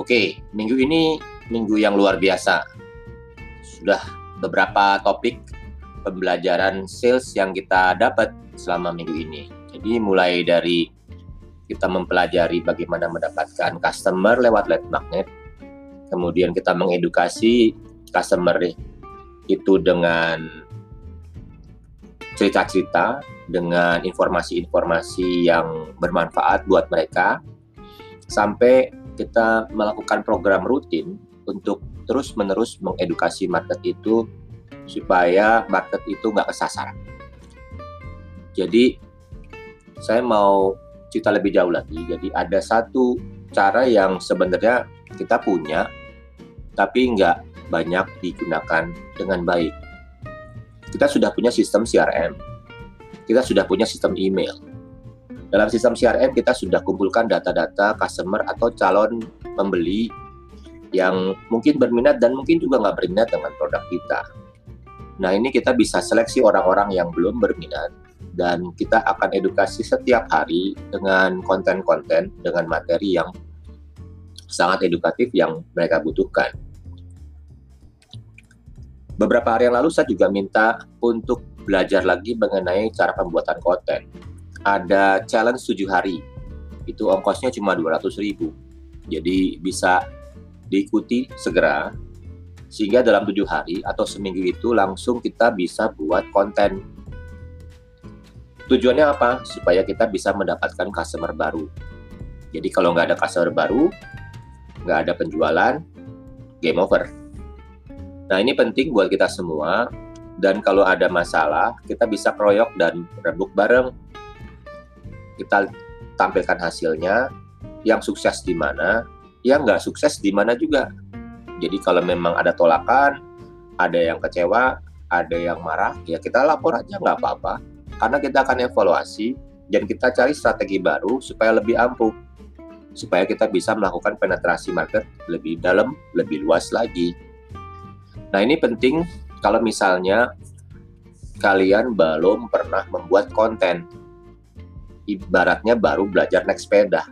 Oke, minggu ini minggu yang luar biasa. Sudah beberapa topik pembelajaran sales yang kita dapat selama minggu ini. Jadi mulai dari kita mempelajari bagaimana mendapatkan customer lewat lead magnet, kemudian kita mengedukasi customer itu dengan cerita-cerita, dengan informasi-informasi yang bermanfaat buat mereka, sampai kita melakukan program rutin untuk terus-menerus mengedukasi market itu supaya market itu nggak kesasar. Jadi saya mau cerita lebih jauh lagi. Jadi ada satu cara yang sebenarnya kita punya tapi nggak banyak digunakan dengan baik. Kita sudah punya sistem CRM, kita sudah punya sistem email. Dalam sistem CRM kita sudah kumpulkan data-data customer atau calon pembeli yang mungkin berminat dan mungkin juga nggak berminat dengan produk kita. Nah ini kita bisa seleksi orang-orang yang belum berminat dan kita akan edukasi setiap hari dengan konten-konten dengan materi yang sangat edukatif yang mereka butuhkan. Beberapa hari yang lalu saya juga minta untuk belajar lagi mengenai cara pembuatan konten. Ada challenge 7 hari. Itu ongkosnya cuma 200 ribu. Jadi bisa diikuti segera sehingga dalam tujuh hari atau seminggu itu langsung kita bisa buat konten. Tujuannya apa? Supaya kita bisa mendapatkan customer baru. Jadi kalau nggak ada customer baru, nggak ada penjualan, game over. Nah ini penting buat kita semua dan kalau ada masalah kita bisa proyok dan rebuk bareng. Kita tampilkan hasilnya, yang sukses di mana, yang nggak sukses di mana juga. Jadi kalau memang ada tolakan, ada yang kecewa, ada yang marah, ya kita lapor aja nggak apa-apa. Karena kita akan evaluasi dan kita cari strategi baru supaya lebih ampuh. Supaya kita bisa melakukan penetrasi market lebih dalam, lebih luas lagi. Nah ini penting kalau misalnya kalian belum pernah membuat konten. Ibaratnya baru belajar naik sepeda.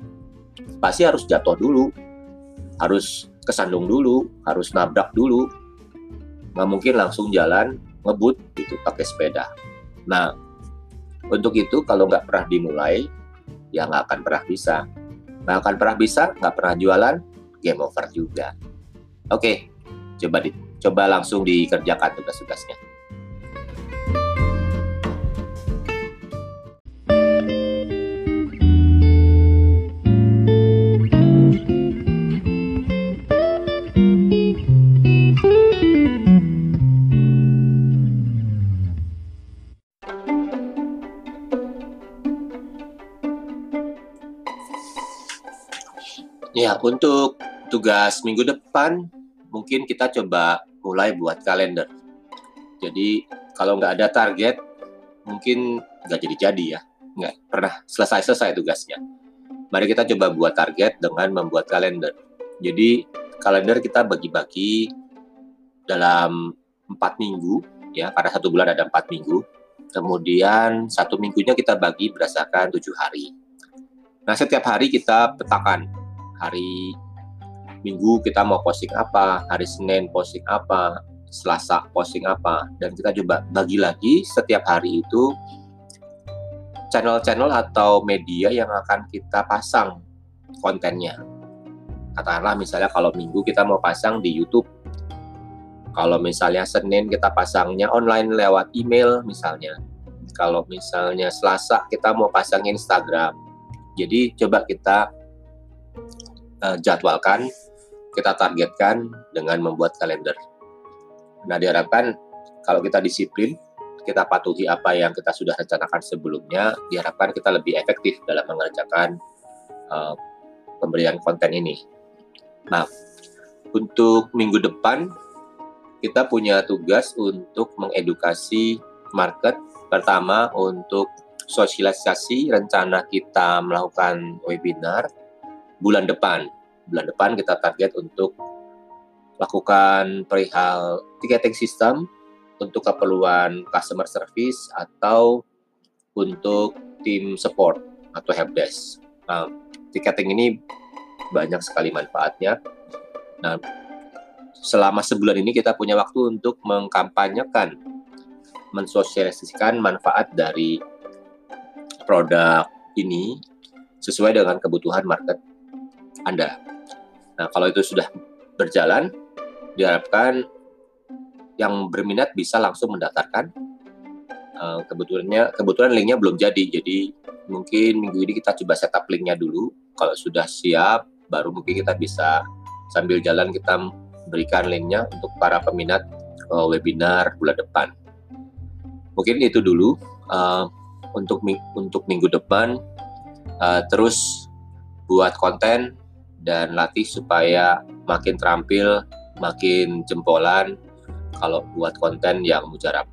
Pasti harus jatuh dulu, harus kesandung dulu, harus nabrak dulu. Nggak mungkin langsung jalan ngebut gitu pakai sepeda. Nah, untuk itu kalau nggak pernah dimulai, ya nggak akan pernah bisa. Nggak akan pernah bisa, nggak pernah jualan, game over juga. Oke, coba di coba langsung dikerjakan tugas-tugasnya. Ya, untuk tugas minggu depan mungkin kita coba mulai buat kalender. Jadi kalau nggak ada target, mungkin nggak jadi-jadi ya. Nggak pernah selesai-selesai tugasnya. Mari kita coba buat target dengan membuat kalender. Jadi kalender kita bagi-bagi dalam empat minggu, ya karena satu bulan ada empat minggu. Kemudian satu minggunya kita bagi berdasarkan tujuh hari. Nah setiap hari kita petakan hari Minggu kita mau posting apa, hari Senin posting apa, Selasa posting apa, dan kita coba bagi lagi setiap hari itu channel-channel atau media yang akan kita pasang kontennya. Katakanlah misalnya kalau Minggu kita mau pasang di YouTube, kalau misalnya Senin kita pasangnya online lewat email misalnya, kalau misalnya Selasa kita mau pasang Instagram. Jadi coba kita uh, jadwalkan kita targetkan dengan membuat kalender. Nah, diharapkan kalau kita disiplin, kita patuhi apa yang kita sudah rencanakan sebelumnya, diharapkan kita lebih efektif dalam mengerjakan uh, pemberian konten ini. Nah, untuk minggu depan kita punya tugas untuk mengedukasi market. Pertama untuk sosialisasi rencana kita melakukan webinar bulan depan bulan depan kita target untuk lakukan perihal ticketing system untuk keperluan customer service atau untuk tim support atau helpdesk. Nah, ticketing ini banyak sekali manfaatnya Nah, selama sebulan ini kita punya waktu untuk mengkampanyekan, mensosialisasikan manfaat dari produk ini sesuai dengan kebutuhan market Anda. Nah, kalau itu sudah berjalan, diharapkan yang berminat bisa langsung mendaftarkan. Uh, kebetulannya kebetulan linknya belum jadi, jadi mungkin minggu ini kita coba setup linknya dulu. Kalau sudah siap, baru mungkin kita bisa sambil jalan kita berikan linknya untuk para peminat uh, webinar bulan depan. Mungkin itu dulu uh, untuk untuk minggu depan. Terus buat konten dan latih supaya makin terampil, makin jempolan kalau buat konten yang mujarab.